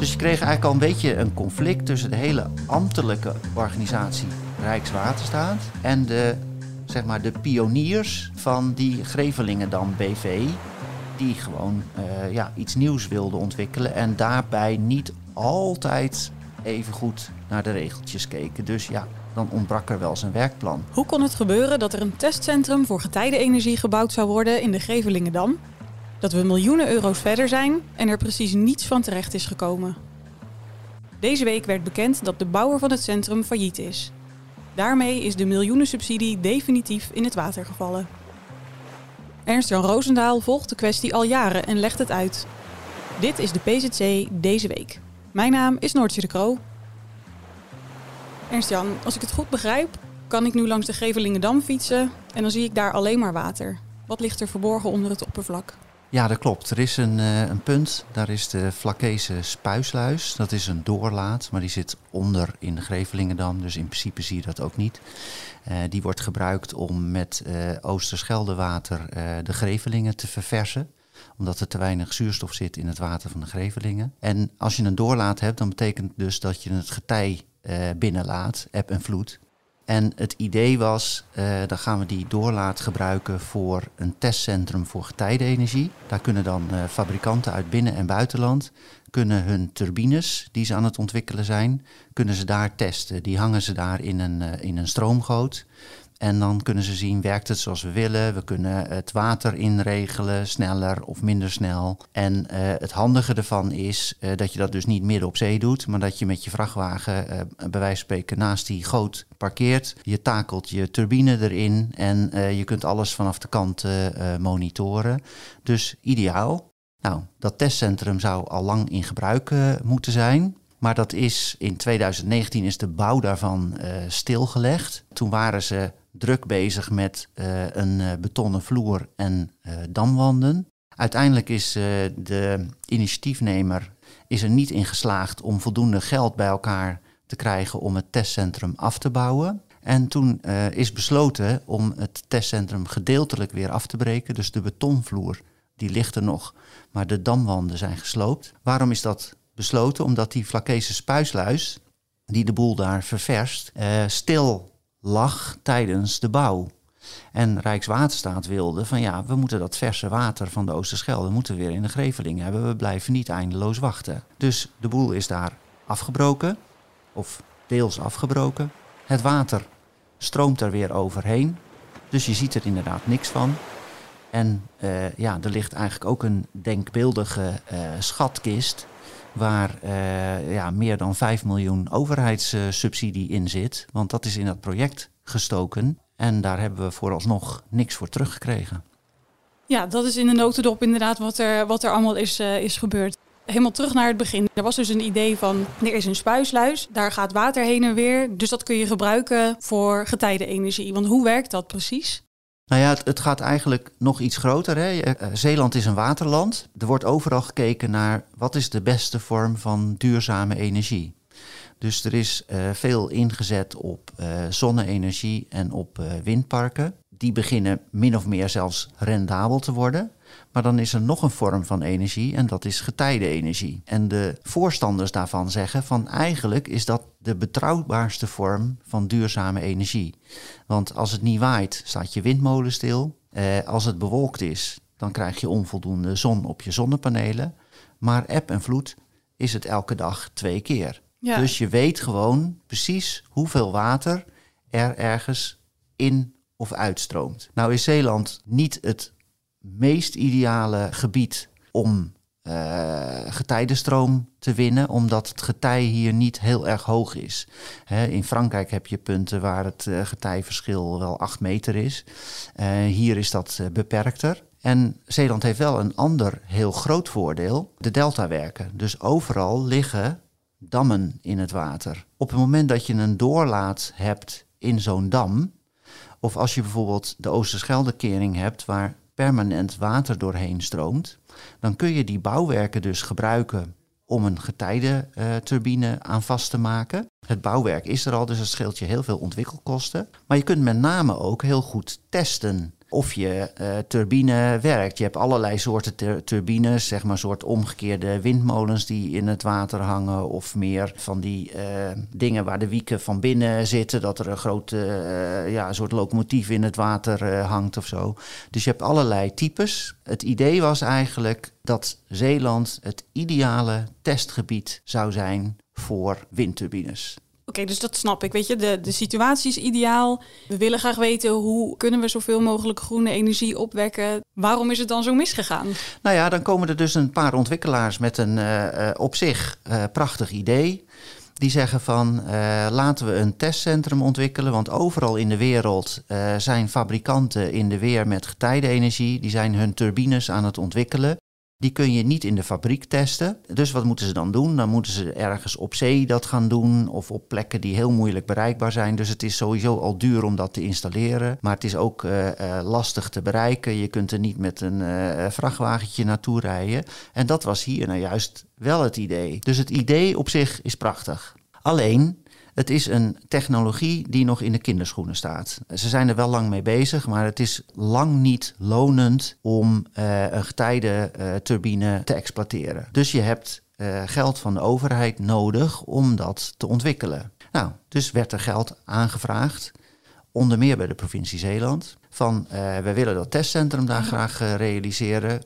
Dus je kreeg eigenlijk al een beetje een conflict tussen de hele ambtelijke organisatie Rijkswaterstaat en de, zeg maar, de pioniers van die Grevelingendam BV, die gewoon eh, ja, iets nieuws wilden ontwikkelen en daarbij niet altijd even goed naar de regeltjes keken. Dus ja, dan ontbrak er wel zijn werkplan. Hoe kon het gebeuren dat er een testcentrum voor getijdenenergie gebouwd zou worden in de Grevelingendam? Dat we miljoenen euro's verder zijn en er precies niets van terecht is gekomen. Deze week werd bekend dat de bouwer van het centrum failliet is. Daarmee is de miljoenensubsidie definitief in het water gevallen. Ernst-Jan Roosendaal volgt de kwestie al jaren en legt het uit. Dit is de PZC deze week. Mijn naam is Noortje de Kroo. Ernst-Jan, als ik het goed begrijp, kan ik nu langs de Gevelingendam fietsen en dan zie ik daar alleen maar water. Wat ligt er verborgen onder het oppervlak? Ja, dat klopt. Er is een, uh, een punt, daar is de Vlakese spuisluis. Dat is een doorlaat, maar die zit onder in de Grevelingendam. Dus in principe zie je dat ook niet. Uh, die wordt gebruikt om met uh, Oosterscheldewater de Grevelingen te verversen omdat er te weinig zuurstof zit in het water van de Grevelingen. En als je een doorlaat hebt, dan betekent dus dat je het getij binnenlaat, eb en vloed. En het idee was, uh, dan gaan we die doorlaat gebruiken voor een testcentrum voor getijdenenergie. Daar kunnen dan uh, fabrikanten uit binnen- en buitenland kunnen hun turbines die ze aan het ontwikkelen zijn, kunnen ze daar testen. Die hangen ze daar in een, uh, in een stroomgoot. En dan kunnen ze zien, werkt het zoals we willen? We kunnen het water inregelen, sneller of minder snel. En uh, het handige ervan is uh, dat je dat dus niet midden op zee doet, maar dat je met je vrachtwagen, uh, bij wijze van spreken, naast die goot parkeert. Je takelt je turbine erin en je kunt alles vanaf de kant monitoren. Dus ideaal. Nou, dat testcentrum zou al lang in gebruik moeten zijn. Maar dat is in 2019 is de bouw daarvan stilgelegd. Toen waren ze druk bezig met uh, een uh, betonnen vloer en damwanden. Uiteindelijk is de initiatiefnemer is er niet in geslaagd om voldoende geld bij elkaar te krijgen om het testcentrum af te bouwen. En toen is besloten om het testcentrum gedeeltelijk weer af te breken. Dus de betonvloer die ligt er nog, maar de damwanden zijn gesloopt. Waarom is dat besloten omdat die Vlakese spuisluis, die de boel daar ververst, stil lag tijdens de bouw. En Rijkswaterstaat wilde van ja, we moeten dat verse water van de Oosterschelde moeten weer in de Greveling hebben. We blijven niet eindeloos wachten. Dus de boel is daar afgebroken, of deels afgebroken. Het water stroomt er weer overheen. Dus je ziet er inderdaad niks van. En uh, ja, er ligt eigenlijk ook een denkbeeldige uh, schatkist waar uh, ja, meer dan 5 miljoen overheidssubsidie in zit. Want dat is in dat project gestoken. En daar hebben we vooralsnog niks voor teruggekregen. Ja, dat is in de notendop inderdaad wat er, wat er allemaal is, uh, is gebeurd. Helemaal terug naar het begin. Er was dus een idee van, er is een spuisluis, daar gaat water heen en weer. Dus dat kun je gebruiken voor getijdenenergie. Want hoe werkt dat precies? Nou ja, het, gaat eigenlijk nog iets groter. Hè? Zeeland is een waterland. Er wordt overal gekeken naar wat is de beste vorm van duurzame energie. Dus er is uh, veel ingezet op uh, zonne-energie en op windparken. Die beginnen min of meer zelfs rendabel te worden. Maar dan is er nog een vorm van energie en dat is getijdenenergie. En de voorstanders daarvan zeggen van eigenlijk is dat de betrouwbaarste vorm van duurzame energie. Want als het niet waait, staat je windmolen stil. Eh, als het bewolkt is, dan krijg je onvoldoende zon op je zonnepanelen. Maar eb en vloed is het elke dag twee keer. Ja. Dus je weet gewoon precies hoeveel water er ergens in of uitstroomt. Nou is Zeeland niet het meest ideale gebied om uh, getijdenstroom te winnen, omdat het getij hier niet heel erg hoog is. In Frankrijk heb je punten waar het uh, getijverschil wel 8 meter is. Uh, hier is dat beperkter. En Zeeland heeft wel een ander heel groot voordeel, de deltawerken. Dus overal liggen dammen in het water. Op het moment dat je een doorlaat hebt in zo'n dam, of als je bijvoorbeeld de Oosterscheldekering hebt waar permanent water doorheen stroomt, dan kun je die bouwwerken dus gebruiken om een getijdenturbine aan vast te maken. Het bouwwerk is er al, dus dat scheelt je heel veel ontwikkelkosten. Maar je kunt met name ook heel goed testen of je uh, turbine werkt. Je hebt allerlei soorten turbines, zeg maar soort omgekeerde windmolens die in het water hangen. Of meer van die uh, dingen waar de wieken van binnen zitten, dat er een grote uh, ja, soort locomotief in het water hangt of zo. Dus je hebt allerlei types. Het idee was eigenlijk dat Zeeland het ideale testgebied zou zijn voor windturbines. Oké, dus dat snap ik. Weet je, de, de situatie is ideaal. We willen graag weten hoe kunnen we zoveel mogelijk groene energie opwekken. Waarom is het dan zo misgegaan? Nou ja, dan komen er dus een paar ontwikkelaars met een uh, op zich uh, prachtig idee. Die zeggen van laten we een testcentrum ontwikkelen. Want overal in de wereld zijn fabrikanten in de weer met getijdenenergie. Die zijn hun turbines aan het ontwikkelen. Die kun je niet in de fabriek testen. Dus wat moeten ze dan doen? Dan moeten ze ergens op zee dat gaan doen of op plekken die heel moeilijk bereikbaar zijn. Dus het is sowieso al duur om dat te installeren. Maar het is ook uh, uh, lastig te bereiken. Je kunt er niet met een uh, vrachtwagentje naartoe rijden. En dat was hier nou juist wel het idee. Dus het idee op zich is prachtig. Alleen, het is een technologie die nog in de kinderschoenen staat. Ze zijn er wel lang mee bezig, maar het is lang niet lonend om uh, een getijdenturbine uh, te exploiteren. Dus je hebt uh, geld van de overheid nodig om dat te ontwikkelen. Nou, dus werd er geld aangevraagd, onder meer bij de provincie Zeeland. Van we willen dat testcentrum daar graag realiseren.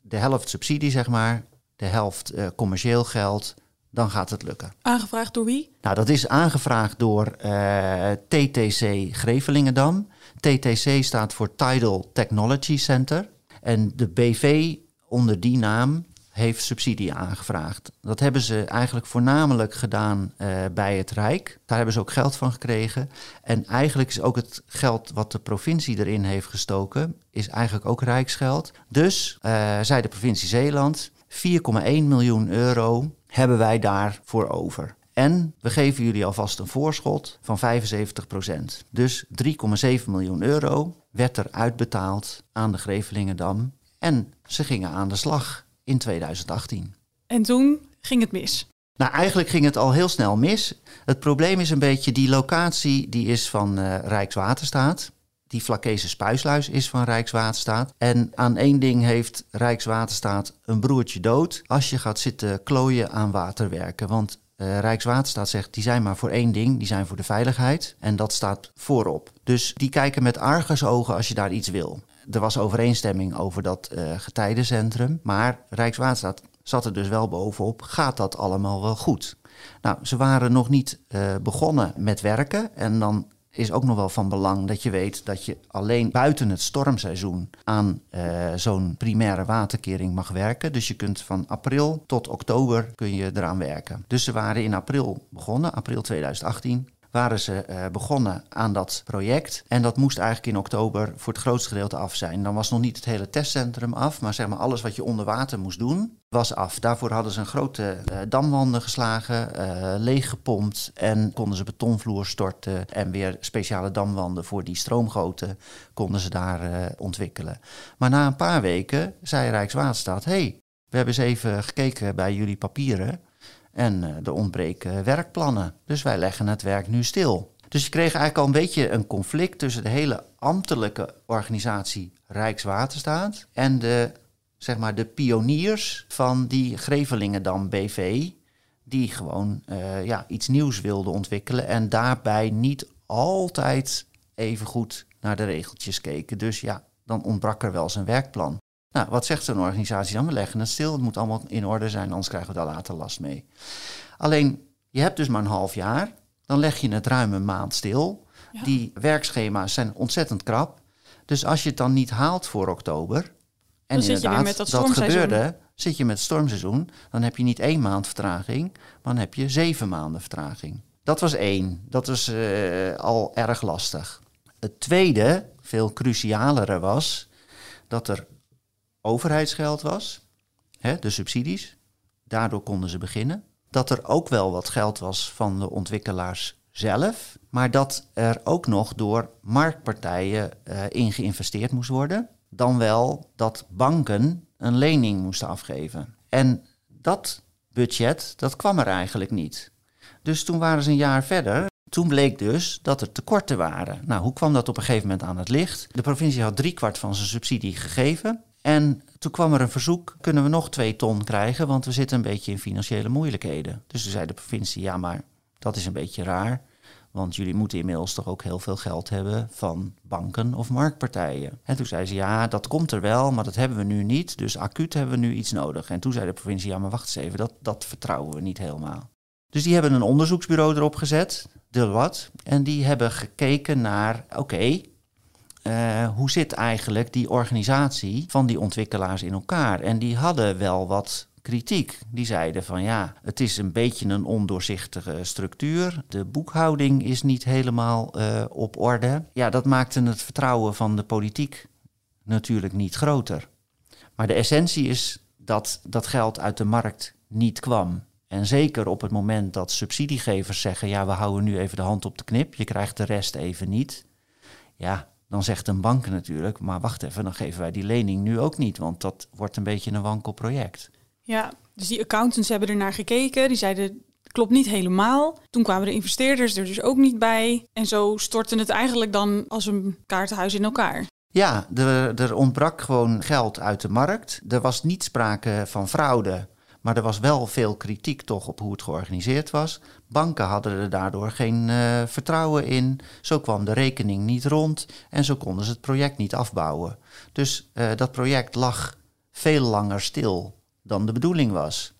De helft subsidie, zeg maar, de helft commercieel geld dan gaat het lukken. Aangevraagd door wie? Nou, dat is aangevraagd door uh, TTC Grevelingendam. TTC staat voor Tidal Technology Center. En de BV onder die naam heeft subsidie aangevraagd. Dat hebben ze eigenlijk voornamelijk gedaan uh, bij het Rijk. Daar hebben ze ook geld van gekregen. En eigenlijk is ook het geld wat de provincie erin heeft gestoken, is eigenlijk ook Rijksgeld. Dus uh, zei de provincie Zeeland, 4,1 miljoen euro hebben wij daarvoor over. En we geven jullie alvast een voorschot van 75%. Dus 3,7 miljoen euro werd er uitbetaald aan de Grevelingendam. En ze gingen aan de slag in 2018. En toen ging het mis. Nou, eigenlijk ging het al heel snel mis. Het probleem is een beetje die locatie die is van uh, Rijkswaterstaat. Die Vlakese spuisluis is van Rijkswaterstaat. En aan één ding heeft Rijkswaterstaat een broertje dood als je gaat zitten klooien aan waterwerken. Want uh, Rijkswaterstaat zegt, die zijn maar voor één ding, die zijn voor de veiligheid. En dat staat voorop. Dus die kijken met argusogen als je daar iets wil. Er was overeenstemming over dat uh, getijdencentrum. Maar Rijkswaterstaat zat er dus wel bovenop. Gaat dat allemaal wel goed? Nou, ze waren nog niet uh, begonnen met werken. En dan is ook nog wel van belang dat je weet dat je alleen buiten het stormseizoen aan uh, zo'n primaire waterkering mag werken. Dus je kunt van april tot oktober kun je eraan werken. Dus ze waren in april begonnen, april 2018 waren ze uh, begonnen aan dat project. En dat moest eigenlijk in oktober voor het grootste gedeelte af zijn. Dan was nog niet het hele testcentrum af, maar zeg maar alles wat je onder water moest doen, was af. Daarvoor hadden ze een grote uh, damwanden geslagen, uh, leeggepompt en konden ze betonvloer storten en weer speciale damwanden voor die stroomgoten konden ze daar ontwikkelen. Maar na een paar weken zei Rijkswaterstaat, hey, we hebben eens even gekeken bij jullie papieren. En er ontbreken werkplannen. Dus wij leggen het werk nu stil. Dus je kreeg eigenlijk al een beetje een conflict tussen de hele ambtelijke organisatie Rijkswaterstaat en de, zeg maar, de pioniers van die Grevelingendam BV, die gewoon uh, ja, iets nieuws wilden ontwikkelen en daarbij niet altijd even goed naar de regeltjes keken. Dus ja, dan ontbrak er wel zijn werkplan. Nou, wat zegt zo'n organisatie dan? We leggen het stil, het moet allemaal in orde zijn, anders krijgen we daar later last mee. Alleen, je hebt dus maar een half jaar, dan leg je het ruim een maand stil. Ja. Die werkschema's zijn ontzettend krap. Dus als je het dan niet haalt voor oktober, en dan inderdaad, dat, dat, gebeurde, zit je met het stormseizoen, dan heb je niet één maand vertraging, maar dan heb je zeven maanden vertraging. Dat was één. Dat was uh, al erg lastig. Het tweede, veel crucialere was, dat er overheidsgeld was, hè, de subsidies. Daardoor konden ze beginnen. dat er ook wel wat geld was van de ontwikkelaars zelf, maar dat er ook nog door marktpartijen uh, in geïnvesteerd moest worden. Dan wel dat banken een lening moesten afgeven. En dat budget, dat kwam er eigenlijk niet. Dus toen waren ze een jaar verder. Toen bleek dus dat er tekorten waren. Nou, hoe kwam dat op een gegeven moment aan het licht? De provincie had driekwart van zijn subsidie gegeven. En toen kwam er een verzoek, kunnen we nog twee ton krijgen, want we zitten een beetje in financiële moeilijkheden. Dus toen zei de provincie, ja maar dat is een beetje raar, want jullie moeten inmiddels toch ook heel veel geld hebben van banken of marktpartijen. En toen zei ze, ja dat komt er wel, maar dat hebben we nu niet, dus acuut hebben we nu iets nodig. En toen zei de provincie, ja maar wacht eens even, dat, dat vertrouwen we niet helemaal. Dus die hebben een onderzoeksbureau erop gezet, Deloitte, en die hebben gekeken naar, oké, uh, hoe zit eigenlijk die organisatie van die ontwikkelaars in elkaar? En die hadden wel wat kritiek. Die zeiden van ja, het is een beetje een ondoorzichtige structuur. De boekhouding is niet helemaal uh, op orde. Ja, dat maakte het vertrouwen van de politiek natuurlijk niet groter. Maar de essentie is dat dat geld uit de markt niet kwam. En zeker op het moment dat subsidiegevers zeggen: ja, we houden nu even de hand op de knip, je krijgt de rest even niet. Ja, dan zegt een bank natuurlijk, maar wacht even, dan geven wij die lening nu ook niet, want dat wordt een beetje een wankel project. Ja, dus die accountants hebben er naar gekeken, die zeiden klopt niet helemaal. Toen kwamen de investeerders er dus ook niet bij en zo stortte het eigenlijk dan als een kaartenhuis in elkaar. Ja, er, er ontbrak gewoon geld uit de markt. Er was niet sprake van fraude. Maar er was wel veel kritiek toch op hoe het georganiseerd was. Banken hadden er daardoor geen uh, vertrouwen in. Zo kwam de rekening niet rond en zo konden ze het project niet afbouwen. Dus uh, dat project lag veel langer stil dan de bedoeling was.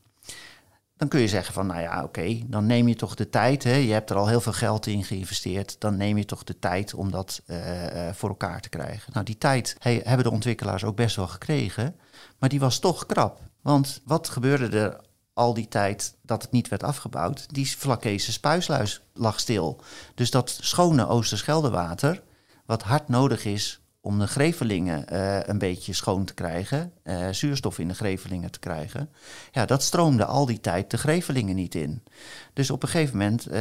Dan kun je zeggen van, nou ja, oké, dan neem je toch de tijd. Hè? Je hebt er al heel veel geld in geïnvesteerd. Dan neem je toch de tijd om dat uh, voor elkaar te krijgen. Nou, die tijd hebben de ontwikkelaars ook best wel gekregen. Maar die was toch krap. Want wat gebeurde er al die tijd dat het niet werd afgebouwd? Die Vlakese spuisluis lag stil. Dus dat schone Oosterscheldewater, wat hard nodig is om de grevelingen uh, een beetje schoon te krijgen, uh, zuurstof in de grevelingen te krijgen, ja, dat stroomde al die tijd de grevelingen niet in. Dus op een gegeven moment uh,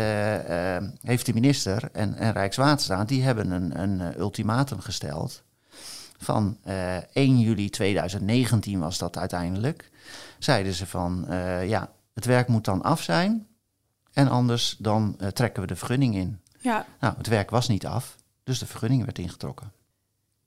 heeft de minister en, en Rijkswaterstaat, die hebben een, een ultimatum gesteld van 1 juli 2019 was dat uiteindelijk zeiden ze van uh, ja, het werk moet dan af zijn en anders dan uh, trekken we de vergunning in. Ja. Nou, het werk was niet af, dus de vergunning werd ingetrokken.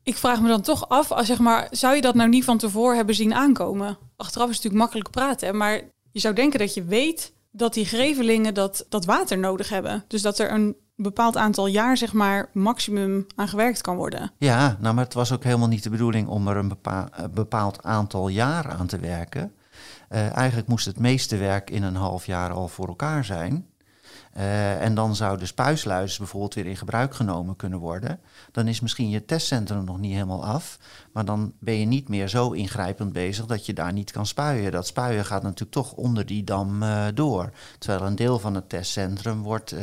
Ik vraag me dan toch af, als zeg maar, zou je dat nou niet van tevoren hebben zien aankomen? Achteraf is het natuurlijk makkelijk praten, maar je zou denken dat je weet dat die grevelingen dat, dat water nodig hebben. Dus dat er een bepaald aantal jaar, zeg maar, maximum aan gewerkt kan worden. Ja, nou, maar het was ook helemaal niet de bedoeling om er een bepaald aantal jaar aan te werken. Uh, eigenlijk moest het meeste werk in een half jaar al voor elkaar zijn. Uh, en dan zou de spuisluis bijvoorbeeld weer in gebruik genomen kunnen worden. Dan is misschien je testcentrum nog niet helemaal af. Maar dan ben je niet meer zo ingrijpend bezig dat je daar niet kan spuien. Dat spuien gaat natuurlijk toch onder die dam uh, door. Terwijl een deel van het testcentrum wordt uh,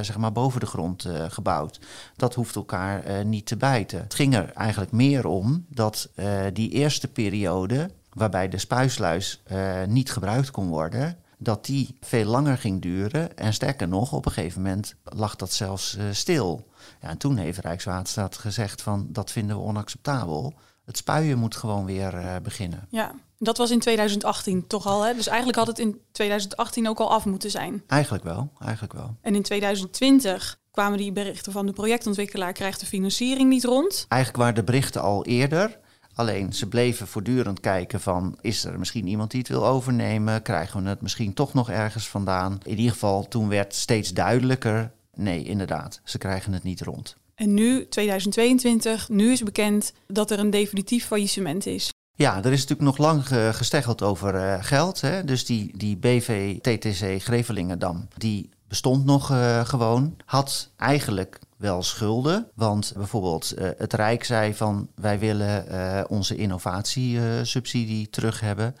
zeg maar boven de grond gebouwd. Dat hoeft elkaar niet te bijten. Het ging er eigenlijk meer om dat die eerste periode waarbij de spuisluis niet gebruikt kon worden, dat die veel langer ging duren. En sterker nog, op een gegeven moment lag dat zelfs uh, stil. Ja, en toen heeft Rijkswaterstaat gezegd van dat vinden we onacceptabel. Het spuien moet gewoon weer uh, beginnen. Ja, dat was in 2018 toch al. Hè? Dus eigenlijk had het in 2018 ook al af moeten zijn. Eigenlijk wel, eigenlijk wel. En in 2020 kwamen die berichten van de projectontwikkelaar krijgt de financiering niet rond. Eigenlijk waren de berichten al eerder. Alleen ze bleven voortdurend kijken van is er misschien iemand die het wil overnemen? Krijgen we het misschien toch nog ergens vandaan? In ieder geval toen werd steeds duidelijker, nee inderdaad, ze krijgen het niet rond. En nu, 2022, nu is bekend dat er een definitief faillissement is. Ja, er is natuurlijk nog lang gesteggeld over uh, geld. Hè? Dus die, die BV-TTC Grevelingendam, die bestond nog uh, gewoon. Had eigenlijk wel schulden. Want bijvoorbeeld uh, het Rijk zei van wij willen uh, onze innovatiesubsidie terug hebben.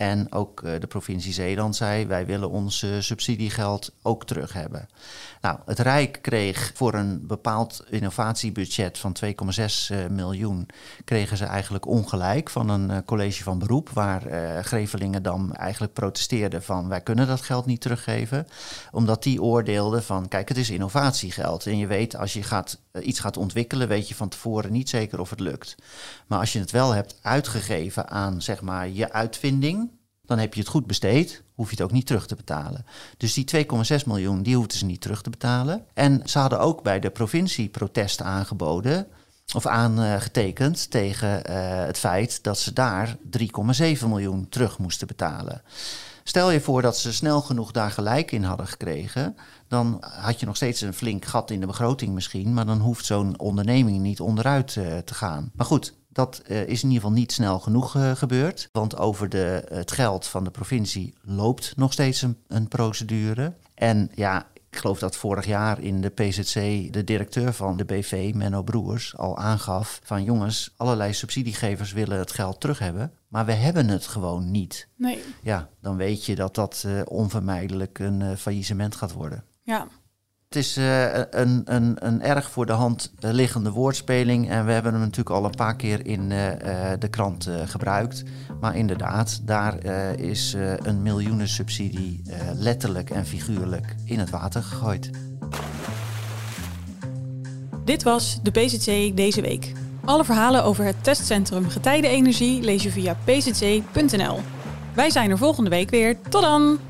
En ook eh, de provincie Zeeland zei: wij willen ons eh, subsidiegeld ook terug hebben. Nou, het Rijk kreeg voor een bepaald innovatiebudget van 2,6 uh, miljoen, kregen ze eigenlijk ongelijk van een college van beroep, waar uh, Grevelingedam eigenlijk protesteerde van wij kunnen dat geld niet teruggeven, omdat die oordeelde van kijk, het is innovatiegeld en je weet als je gaat, iets gaat ontwikkelen, weet je van tevoren niet zeker of het lukt. Maar als je het wel hebt uitgegeven aan zeg maar je uitvinding, dan heb je het goed besteed, hoef je het ook niet terug te betalen. Dus die 2,6 miljoen, die hoefden ze niet terug te betalen. En ze hadden ook bij de provincie protesten aangeboden, of aangetekend tegen uh, het feit dat ze daar 3,7 miljoen terug moesten betalen. Stel je voor dat ze snel genoeg daar gelijk in hadden gekregen, dan had je nog steeds een flink gat in de begroting misschien, maar dan hoeft zo'n onderneming niet onderuit uh, te gaan. Maar goed, dat uh, is in ieder geval niet snel genoeg uh, gebeurd. Want over de, het geld van de provincie loopt nog steeds een, een, procedure. En ja, ik geloof dat vorig jaar in de PZC de directeur van de BV, Menno Broers, al aangaf van jongens, allerlei subsidiegevers willen het geld terug hebben. Maar we hebben het gewoon niet. Nee. Ja, dan weet je dat dat uh, onvermijdelijk een faillissement gaat worden. Ja. Het is uh, een, een, een erg voor de hand liggende woordspeling. En we hebben hem natuurlijk al een paar keer in uh, de krant gebruikt. Maar inderdaad, daar is een miljoenensubsidie letterlijk en figuurlijk in het water gegooid. Dit was de PZC deze week. Alle verhalen over het testcentrum Getijdenenergie lees je via pzc.nl. Wij zijn er volgende week weer. Tot dan!